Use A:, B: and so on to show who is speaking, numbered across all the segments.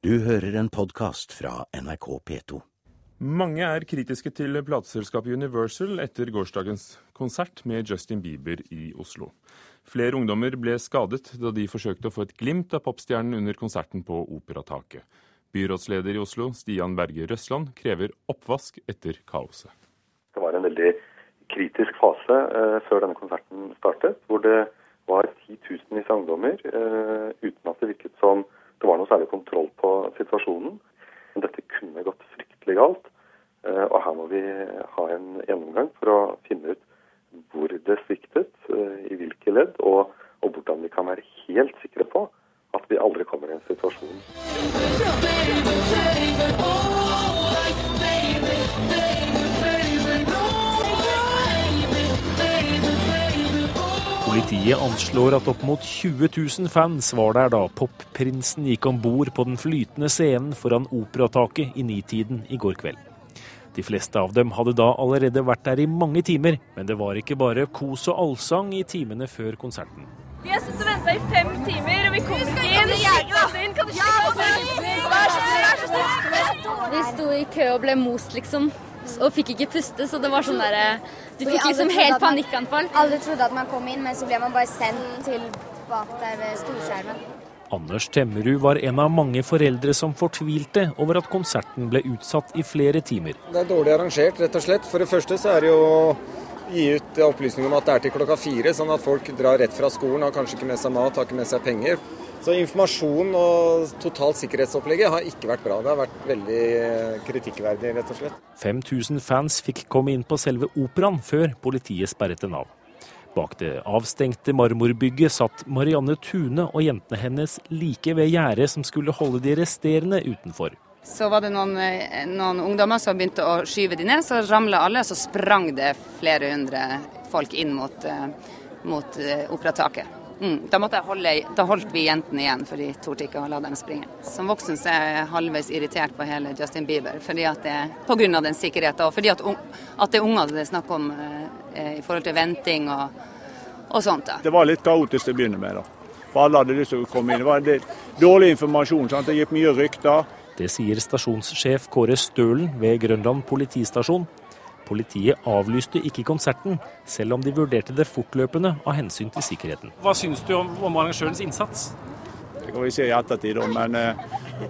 A: Du hører en podkast fra NRK P2.
B: Mange er kritiske til plateselskapet Universal etter gårsdagens konsert med Justin Bieber i Oslo. Flere ungdommer ble skadet da de forsøkte å få et glimt av popstjernen under konserten på Operataket. Byrådsleder i Oslo, Stian Berge Røsland, krever oppvask etter kaoset.
C: Det var en veldig kritisk fase eh, før denne konserten startet, hvor det var titusenvis av ungdommer eh, uten at det virket som det var noe særlig kontroll på situasjonen. Men dette kunne gått fryktelig galt. Eh, og her må vi ha en gjennomgang for å finne ut hvor det sviktet, eh, i hvilke ledd, og,
D: anslår at opp mot 20 000 fans var der da popprinsen gikk om bord på den flytende scenen foran Operataket i nitiden i går kveld. De fleste av dem hadde da allerede vært der i mange timer, men det var ikke bare kos og allsang i timene før konserten.
E: Vi har sittet og venta i fem timer, og vi kommer ikke inn. Kan du slippe oss inn? Vær så snill!
F: Vi sto i kø og ble most, liksom. Og fikk ikke puste, så det var sånn derre Du fikk liksom helt panikkanfall.
G: Alle trodde at man kom inn, men så ble man bare sendt til bak der ved storskjermen.
D: Anders Temmerud var en av mange foreldre som fortvilte over at konserten ble utsatt i flere timer.
H: Det er dårlig arrangert, rett og slett. For det første så er det jo å gi ut opplysning om at det er til klokka fire, sånn at folk drar rett fra skolen, har kanskje ikke med seg mat, har ikke med seg penger. Så informasjon og totalt sikkerhetsopplegget har ikke vært bra. Det har vært veldig kritikkverdig, rett og slett.
D: 5000 fans fikk komme inn på selve operaen før politiet sperret den av. Bak det avstengte marmorbygget satt Marianne Tune og jentene hennes like ved gjerdet som skulle holde de resterende utenfor.
I: Så var det noen, eh, noen ungdommer som begynte å skyve de ned, så ramla alle, og så sprang det flere hundre folk inn mot, eh, mot eh, operataket. Mm. Da, måtte jeg holde, da holdt vi jentene igjen, for de torde ikke å la dem springe. Som voksen så er jeg halvveis irritert på hele Justin Bieber, fordi at det, på grunn av den sikkerheten. Og fordi at, at det er unger det er snakk om eh, i forhold til venting og, og sånt. Da.
J: Det var litt kaotisk til å begynne med. da. For alle hadde lyst til å komme inn. Det var litt dårlig informasjon. Sant? Det gikk mye rykter.
D: Det sier stasjonssjef Kåre Stølen ved Grønland politistasjon. Politiet avlyste ikke konserten, selv om de vurderte det fortløpende av hensyn til sikkerheten.
K: Hva syns du om, om arrangørens innsats?
J: Det kan vi se i ettertid, men eh,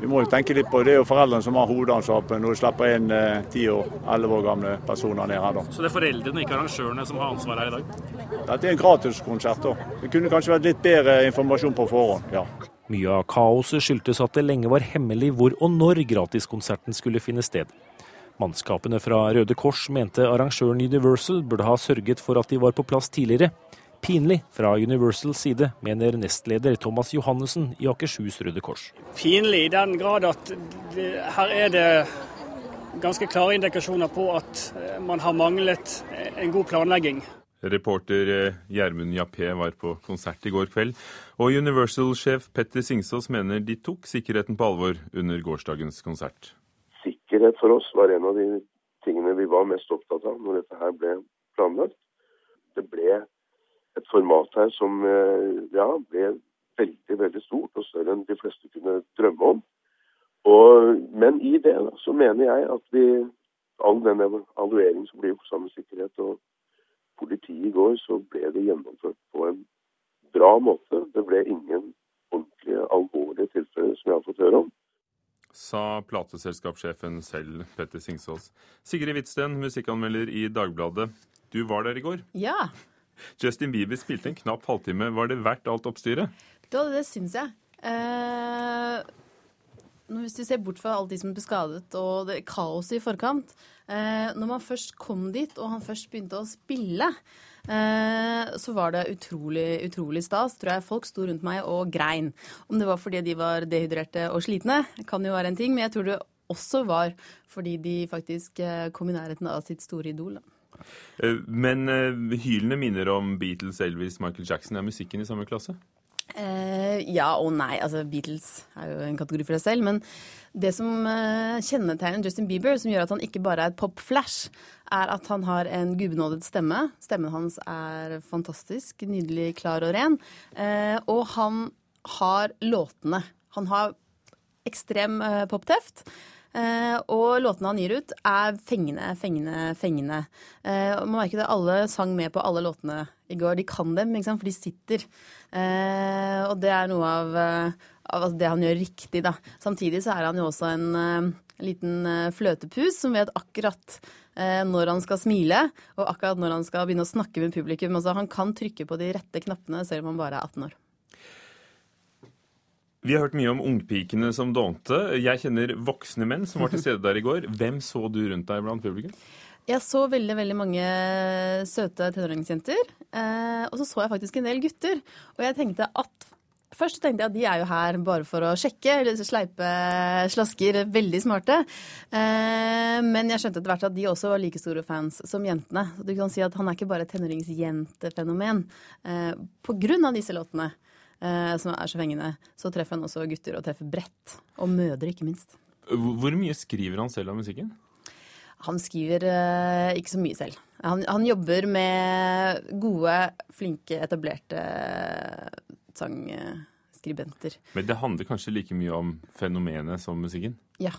J: vi må jo tenke litt på det. Det er jo foreldrene som har hovedansvaret når de slipper inn ti eh, og elleve år gamle personer ned her. da.
K: Så det er foreldrene, ikke arrangørene, som har ansvaret her i dag?
J: Dette er en gratiskonsert. da. Det kunne kanskje vært litt bedre informasjon på forhånd. ja.
D: Mye av kaoset skyldtes at det lenge var hemmelig hvor og når gratiskonserten skulle finne sted. Mannskapene fra Røde Kors mente arrangøren Universal burde ha sørget for at de var på plass tidligere. Pinlig fra Universals side, mener nestleder Thomas Johannessen i Akershus Røde Kors.
L: Pinlig i den grad at det, her er det ganske klare indikasjoner på at man har manglet en god planlegging.
B: Reporter Gjermund Jappé var på konsert i går kveld, og Universal-sjef Petter Singsås mener de tok sikkerheten på alvor under gårsdagens konsert.
C: Sikkerhet for oss var en av de tingene vi var mest opptatt av når dette her ble planlagt. Det ble et format her som ja, ble veldig, veldig stort, og større enn de fleste kunne drømme om. Og, men i det da, så mener jeg at vi, all den evalueringen som blir gjort sammen med sikkerhet og politiet i går, så ble det gjennomført på en bra måte. Det ble ingen ordentlig alvorlige tilfeller som jeg har fått høre om.
B: Sa plateselskapssjefen selv, Petter Singsås. Sigrid Hvitsten, musikkanmelder i Dagbladet. Du var der i går.
M: Ja.
B: Justin Bieber spilte en knapp halvtime. Var det verdt alt oppstyret?
M: Det, det syns jeg. Eh, hvis du ser bort fra alle de som ble skadet og det kaoset i forkant eh, Når man først kom dit, og han først begynte å spille, så var det utrolig, utrolig stas. Tror jeg folk sto rundt meg og grein. Om det var fordi de var dehydrerte og slitne, kan jo være en ting, men jeg tror det også var fordi de faktisk eh, kom i nærheten av sitt store idol. Da.
B: Eh, Men hylene minner om Beatles, Elvis, Michael Jackson. Er musikken i samme klasse?
M: Eh, ja og nei. Altså, Beatles er jo en kategori for seg selv. Men det som eh, kjennetegner Justin Bieber, som gjør at han ikke bare er et pop-flash, er at han har en gubbenådet stemme. Stemmen hans er fantastisk, nydelig klar og ren. Eh, og han har låtene. Han har ekstrem uh, popteft. Uh, og låtene han gir ut, er fengende, fengende, fengende. Uh, man merker det, alle sang med på alle låtene i går. De kan dem, ikke sant? for de sitter. Uh, og det er noe av, av, det han gjør riktig, da. Samtidig så er han jo også en liten fløtepus som vet akkurat når han skal smile, og akkurat når han skal begynne å snakke med publikum. Altså, han kan trykke på de rette knappene selv om han bare er 18 år.
B: Vi har hørt mye om ungpikene som dånte. Jeg kjenner voksne menn som var til stede der i går. Hvem så du rundt deg blant publikum?
M: Jeg så veldig veldig mange søte tenåringsjenter. Eh, og så så jeg faktisk en del gutter. Og jeg tenkte at Først tenkte jeg at de er jo her bare for å sjekke, eller sleipe slasker. Veldig smarte. Eh, men jeg skjønte etter hvert at de også var like store fans som jentene. Du kan si at han er ikke bare et tenåringsjentefenomen eh, på grunn av disse låtene. Eh, som er så fengende, så treffer han også gutter, og treffer bredt. Og mødre, ikke minst.
B: Hvor mye skriver han selv av musikken?
M: Han skriver uh, ikke så mye selv. Han, han, jobber med gode, flinke, etablerte sang skribenter.
B: Men det handler kanskje like mye om fenomenet som musikken?
M: Ja,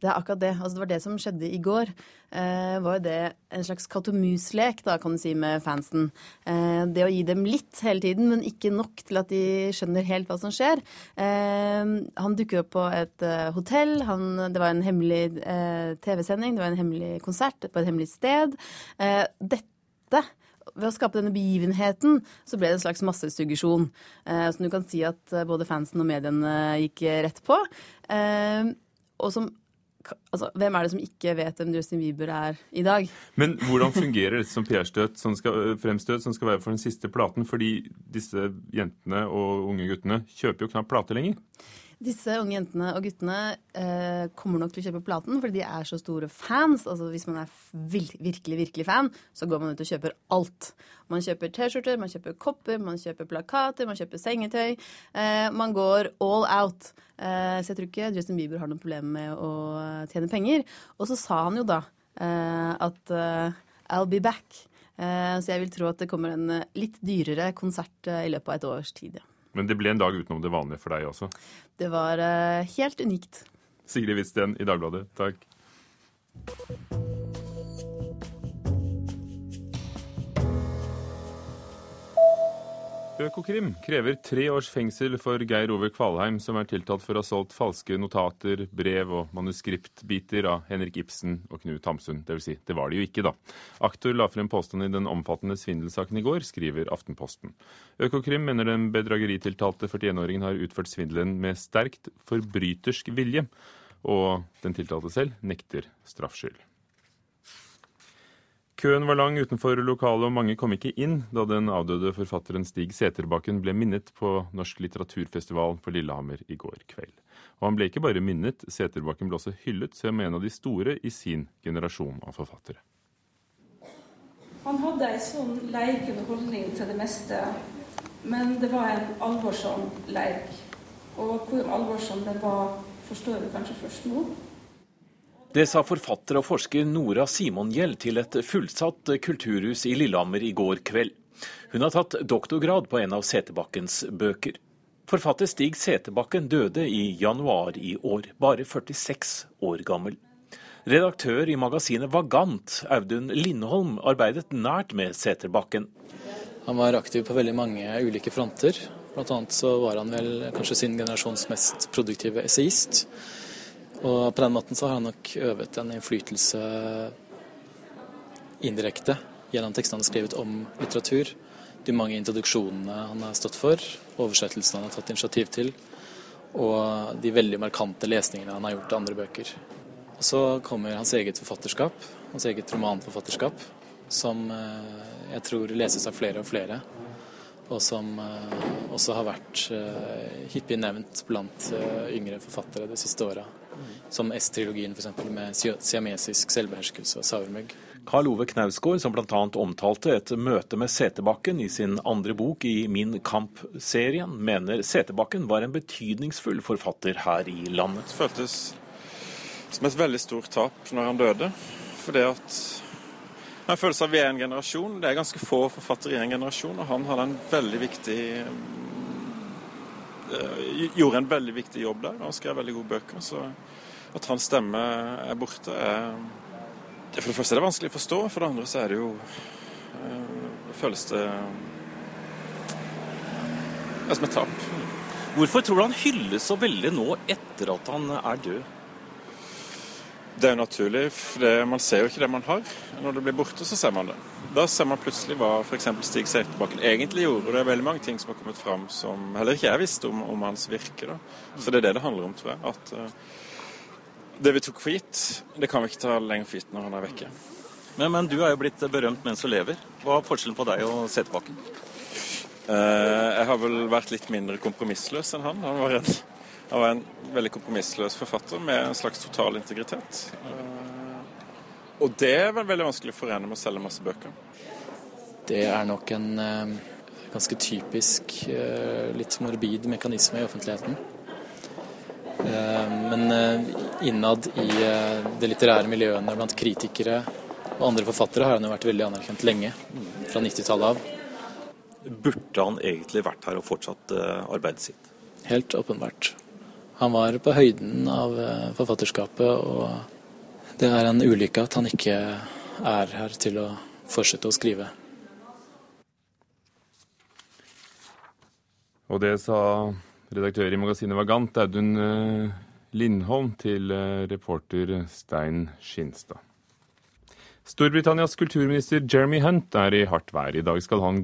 M: det er akkurat det. Altså, det var det som skjedde i går. Eh, var jo det en slags katt og mus-lek, da, kan du si, med fansen. Eh, det å gi dem litt hele tiden, men ikke nok til at de skjønner helt hva som skjer. Eh, han dukker opp på et eh, hotell. Han, det var en hemmelig eh, TV-sending, det var en hemmelig konsert på et hemmelig sted. Eh, dette ved å skape denne begivenheten, så ble det en slags massesuggesjon. Eh, som du kan si at eh, både fansen og mediene gikk rett på. Eh, og som Altså, hvem er det som ikke vet hvem Justin Bieber er i dag?
B: Men hvordan fungerer dette som PR-støt som skal, fremstøt som skal være for den siste platen? Fordi disse jentene og unge guttene kjøper jo knapt plate lenger.
M: Disse unge jentene og guttene eh, kommer nok til å kjøpe platen fordi de er så store fans. Altså Hvis man er virkelig, virkelig fan, så går man ut og kjøper alt. Man kjøper T-skjorter, man kjøper kopper, man kjøper plakater, man kjøper sengetøy. Eh, man går all out. Eh, så jeg tror ikke Justin Bieber har noe problem med å tjene penger. Og så sa han jo da eh, at eh, I'll be back. Eh, så jeg vil tro at det kommer en litt dyrere konsert i løpet av et års tid. ja.
B: Men det ble en dag utenom det vanlige for deg også?
M: Det var uh, helt unikt.
B: Sigrid Hvitsten i Dagbladet, takk. Økokrim krever tre års fengsel for Geir Ove Kvalheim, som er tiltalt for å ha solgt falske notater, brev og manuskriptbiter av Henrik Ibsen og Knut Hamsun. Det vil si, det var det jo ikke, da. Aktor la frem påstand i den omfattende svindelsaken i går, skriver Aftenposten. Økokrim mener den bedrageritiltalte 41-åringen har utført svindelen med sterkt forbrytersk vilje, og den tiltalte selv nekter straffskyld. Køen var lang utenfor lokalet, og mange kom ikke inn da den avdøde forfatteren Stig Seterbakken ble minnet på Norsk litteraturfestival på Lillehammer i går kveld. Og han ble ikke bare minnet, Seterbakken ble også hyllet som en av de store i sin generasjon av forfattere.
N: Han hadde en sånn leikende holdning til det meste, men det var en alvorsom leik. Og hvor alvorsom det var, forstår vi kanskje først nå.
D: Det sa forfatter og forsker Nora Simongjell til et fullsatt kulturhus i Lillehammer i går kveld. Hun har tatt doktorgrad på en av Setebakkens bøker. Forfatter Stig Setebakken døde i januar i år, bare 46 år gammel. Redaktør i magasinet Vagant, Audun Lindholm, arbeidet nært med Seterbakken.
O: Han var aktiv på veldig mange ulike fronter. Annet så var han vel kanskje sin generasjons mest produktive essayist. Og på den måten så har han nok øvet en innflytelse indirekte gjennom tekstene han har skrevet om litteratur. De mange introduksjonene han har stått for, oversettelsene han har tatt initiativ til, og de veldig markante lesningene han har gjort av andre bøker. Og så kommer hans eget forfatterskap, hans eget romanforfatterskap, som eh, jeg tror leses av flere og flere, og som eh, også har vært eh, hyppig nevnt blant yngre forfattere de siste åra. Som S-trilogien f.eks. med siamesisk selvbeherskelse og sauermygg.
D: Karl Ove Knausgård, som bl.a. omtalte et møte med Setebakken i sin andre bok i Min kamp-serien, mener Setebakken var en betydningsfull forfatter her i landet.
P: Det føltes som et veldig stort tap når han døde. Fordi at en følelse av vi er en generasjon. Det er ganske få forfattere i en generasjon, og han hadde en veldig viktig gjorde en veldig viktig jobb der. Han skrev veldig gode bøker. Så at hans stemme er borte, er For det første er det vanskelig å forstå, for det andre så er det jo eh, Føles det det som et tap.
Q: Hvorfor tror du han hylles så veldig nå etter at han er død?
P: Det er jo naturlig, for det, man ser jo ikke det man har. Når det blir borte, så ser man det. Da ser man plutselig hva f.eks. Stig Seiterbakken egentlig gjorde. Og det er veldig mange ting som har kommet fram som heller ikke jeg visste om, om hans virke. Da. Så det er det det handler om, tror jeg. At uh, det vi tok for gitt, det kan vi ikke ta lenger for gitt når han er vekke.
Q: Men, men du er jo blitt berømt mens du lever. Hva er forskjellen på deg og Seterbakken?
P: Uh, jeg har vel vært litt mindre kompromissløs enn han. Han var en han var en veldig kompromissløs forfatter med en slags total integritet. Eh, og det er vel veldig vanskelig å forene med å selge masse bøker.
O: Det er nok en eh, ganske typisk eh, litt morbid mekanisme i offentligheten. Men innad i det litterære miljøene blant kritikere og andre forfattere har han jo vært veldig anerkjent lenge, fra 90-tallet av.
Q: Burde han egentlig vært her og fortsatt arbeidet sitt?
O: Helt åpenbart. Han var på høyden av eh, forfatterskapet, og det er en ulykke at han ikke er her til å fortsette å skrive.
B: Og det sa redaktør i magasinet Vagant, Audun eh, Lindholm, til eh, reporter Stein Skinstad. Storbritannias kulturminister Jeremy Hunt er i hardt vær. I dag skal han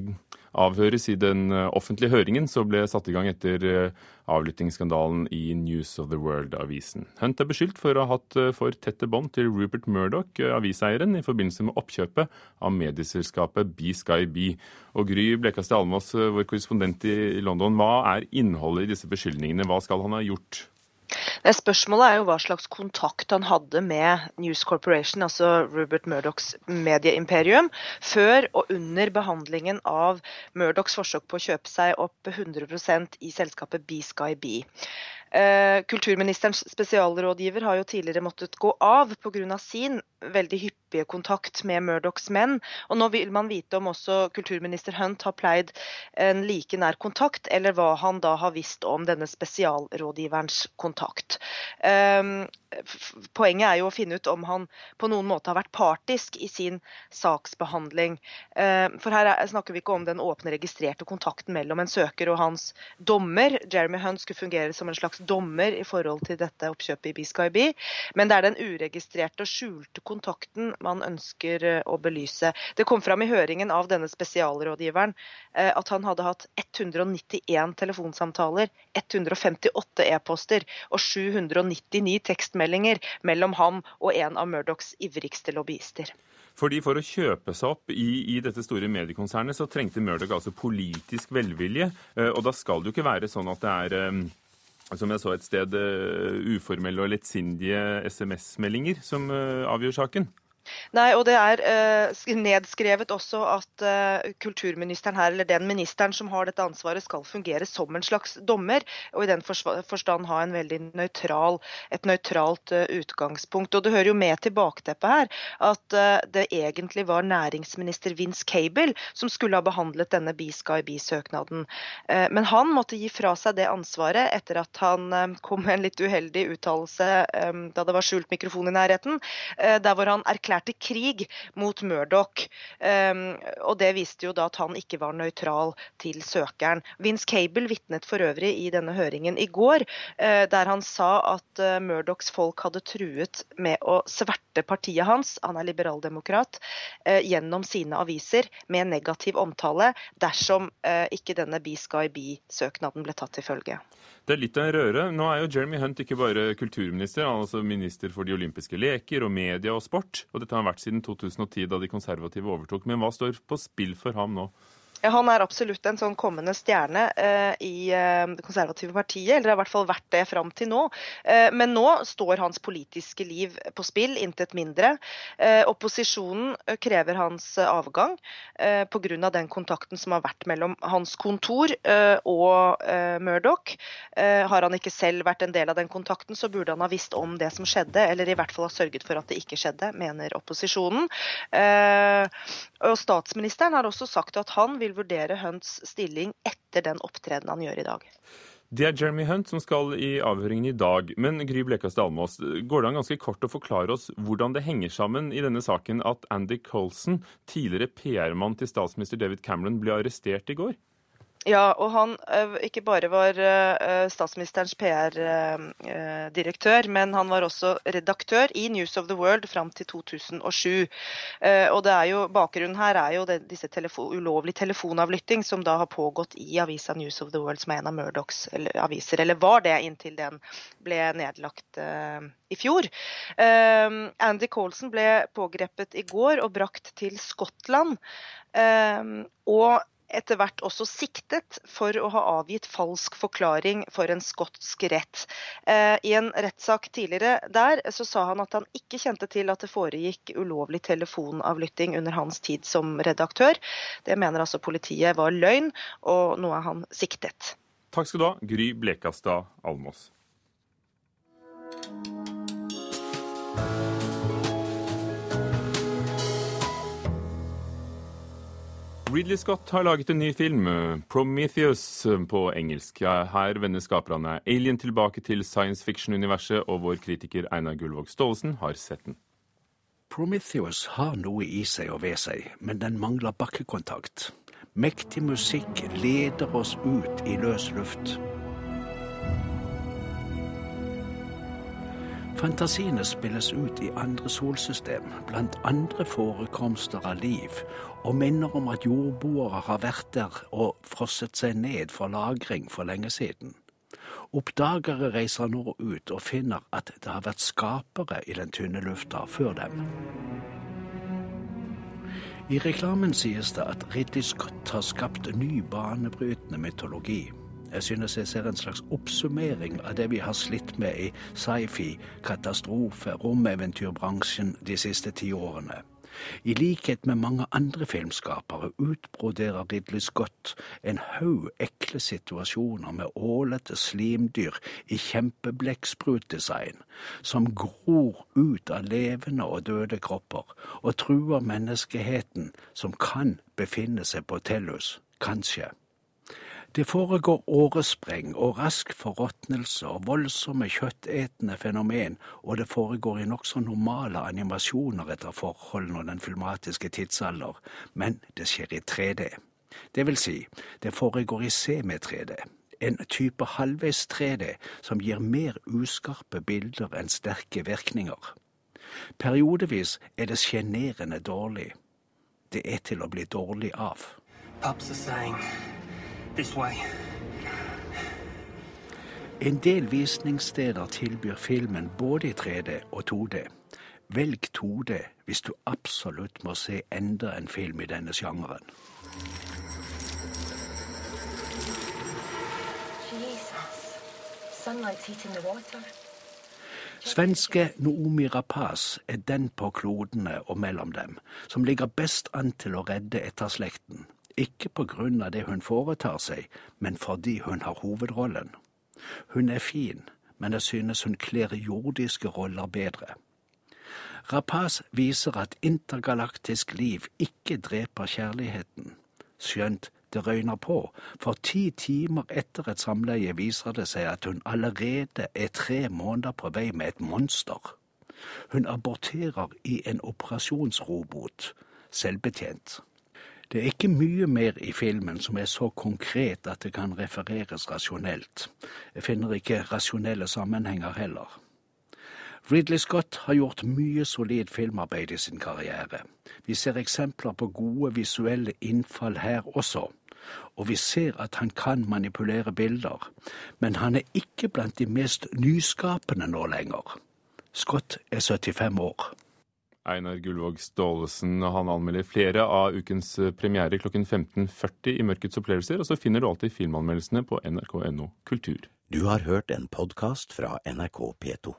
B: avhøres i den eh, offentlige høringen som ble satt i gang etter eh, avlyttingsskandalen i News of the World-avisen. Hunt er beskyldt for å ha hatt eh, for tette bånd til Rupert Murdoch, aviseieren, i forbindelse med oppkjøpet av medieselskapet B-Sky Og Gry Blekastad Almås, vår korrespondent i London, hva er innholdet i disse beskyldningene? Hva skal han ha gjort?
R: Spørsmålet er jo hva slags kontakt han hadde med News Corporation, altså Rupert Murdochs medieimperium, før og under behandlingen av Murdochs forsøk på å kjøpe seg opp 100% i selskapet B-Sky B. Eh, kulturministerens spesialrådgiver har jo tidligere måttet gå av pga. sin veldig hyppige kontakt med Murdochs menn. Og nå vil man vite om også kulturminister Hunt har pleid en like nær kontakt, eller hva han da har visst om denne spesialrådgiverens kontakt. Poenget er jo å finne ut om han på noen måte har vært partisk i sin saksbehandling. Um, for her snakker vi ikke om den åpne, registrerte kontakten mellom en søker og hans dommer. Jeremy Hunt skulle fungere som en slags dommer i forhold til dette oppkjøpet i BSkyB. Men det er den uregistrerte og skjulte kontakten man ønsker eh, å belyse. Det kom fram i høringen av denne spesialrådgiveren eh, at han hadde hatt 191 telefonsamtaler, 158 e-poster og 799 tekstmeldinger mellom ham og en av Murdochs ivrigste lobbyister.
B: Fordi For å kjøpe seg opp i, i, dette store mediekonsernet så trengte Murdoch altså politisk velvilje. Eh, og da skal det jo ikke være sånn at det er som jeg så et sted, uh, uformelle og lettsindige SMS-meldinger som avgjør saken?
R: Nei, og det er uh, nedskrevet også at uh, kulturministeren her, eller den ministeren som har dette ansvaret, skal fungere som en slags dommer, og i den forstand ha en veldig nøytral, et nøytralt uh, utgangspunkt. Og Det hører jo med til bakteppet her at det egentlig var næringsminister Vince Cable som skulle ha behandlet denne B-Sky B-søknaden. men han måtte gi fra seg det ansvaret etter at han kom med en litt uheldig uttalelse da det var skjult mikrofon i nærheten, der hvor han erklærte erklærte krig mot Murdoch. Um, og det viste jo da at han ikke var nøytral til søkeren. Vince Cable vitnet for øvrig i denne høringen i går, uh, der han sa at uh, Murdochs folk hadde truet med å sverte partiet hans, han er liberaldemokrat, uh, gjennom sine aviser med negativ omtale dersom ikke denne B-Sky B-søknaden ble tatt til følge.
B: Det er litt av en røre. Nå er jo Jeremy Hunt ikke bare kulturminister, han er altså minister for de olympiske leker og media og sport. Og dette har han vært siden 2010, da de konservative overtok. Men hva står på spill for ham nå?
R: Han er absolutt en sånn kommende stjerne eh, i eh, det konservative partiet, eller har i hvert fall vært det fram til nå. Eh, men nå står hans politiske liv på spill, intet mindre. Eh, opposisjonen eh, krever hans eh, avgang eh, pga. den kontakten som har vært mellom hans kontor og Murdoch. har han ikke selv vært en del av den kontakten, så burde han ha visst om det som skjedde, eller i hvert fall ha sørget for at det ikke skjedde, mener opposisjonen. og Statsministeren har også sagt at han vil vurdere Hunts stilling etter den opptredenen han gjør i dag.
B: Det er Jeremy Hunt som skal i avhøringen i dag. Men Gry Blekastad Almås, går det an ganske kort å forklare oss hvordan det henger sammen i denne saken at Andy Colson, tidligere PR-mann til statsminister David Cameron, ble arrestert i går?
R: Ja, og han uh, ikke bare var uh, statsministerens PR-direktør, uh, men han var også redaktør i News of the World fram til 2007. og det er jo, Bakgrunnen her er jo det, disse telefo ulovlig telefonavlytting som da har pågått i avisa News of the World, som er en av Murdochs aviser, eller var det inntil den ble nedlagt i fjor. Andy Colson ble pågrepet i går og brakt til Skottland. og etter hvert også siktet for å ha avgitt falsk forklaring for en skotsk rett. Eh, I en rettssak tidligere der så sa han at han ikke kjente til at det foregikk ulovlig telefonavlytting under hans tid som redaktør. Det mener altså politiet var løgn, og nå er han siktet.
B: Takk skal du ha, Gry Blekastad Almås. Ridley Scott har laget en ny film, 'Prometheus' på engelsk. Her vender skaperne Alien tilbake til science fiction-universet, og vår kritiker Einar Gullvåg Staalesen har sett den.
A: Prometheus har noe i seg og ved seg, men den mangler bakkekontakt. Mektig musikk leder oss ut i løs luft. Fantasiene spilles ut i andre solsystem, blant andre forekomster av liv, og minner om at jordboere har vært der og frosset seg ned for lagring for lenge siden. Oppdagere reiser nå ut og finner at det har vært skapere i den tynne lufta før dem. I reklamen sies det at Ridley Scott har skapt ny banebrytende mytologi. Jeg synes jeg ser en slags oppsummering av det vi har slitt med i sci-fi, katastrofe, romeventyrbransjen de siste ti årene. I likhet med mange andre filmskapere utbroderer Ridley Scott en haug ekle situasjoner med ålete slimdyr i kjempblekksprutdesign, som gror ut av levende og døde kropper og truer menneskeheten som kan befinne seg på Tellus, kanskje. Det foregår årespreng og rask forråtnelse og voldsomme kjøttetende fenomen, og det foregår i nokså normale animasjoner etter forholdene og den filmatiske tidsalder, men det skjer i 3D. Det vil si, det foregår i semi-3D, en type halvveis 3D som gir mer uskarpe bilder enn sterke virkninger. Periodevis er det sjenerende dårlig. Det er til å bli dårlig av.
S: Pops er saying.
A: En del visningssteder tilbyr filmen både i 3D og 2D. Velg 2D hvis du absolutt må se enda en film i denne sjangeren.
S: Jesus. Sunlight's heating the water.
A: Svenske Noomi Rapaz er den på klodene og mellom dem som ligger best an til å redde etterslekten. Ikke på grunn av det hun foretar seg, men fordi hun har hovedrollen. Hun er fin, men jeg synes hun kler jordiske roller bedre. Rapaz viser at intergalaktisk liv ikke dreper kjærligheten. Skjønt det røyner på, for ti timer etter et samleie viser det seg at hun allerede er tre måneder på vei med et monster. Hun aborterer i en operasjonsrobot, selvbetjent. Det er ikke mye mer i filmen som er så konkret at det kan refereres rasjonelt. Jeg finner ikke rasjonelle sammenhenger heller. Ridley Scott har gjort mye solid filmarbeid i sin karriere. Vi ser eksempler på gode visuelle innfall her også, og vi ser at han kan manipulere bilder, men han er ikke blant de mest nyskapende nå lenger. Scott er 75 år.
B: Einar Gullvåg Staalesen han anmelder flere av ukens premiere klokken 15.40 i Mørkets opplevelser, og så finner du alltid filmanmeldelsene på nrk.no kultur.
A: Du har hørt en podkast fra NRK P2.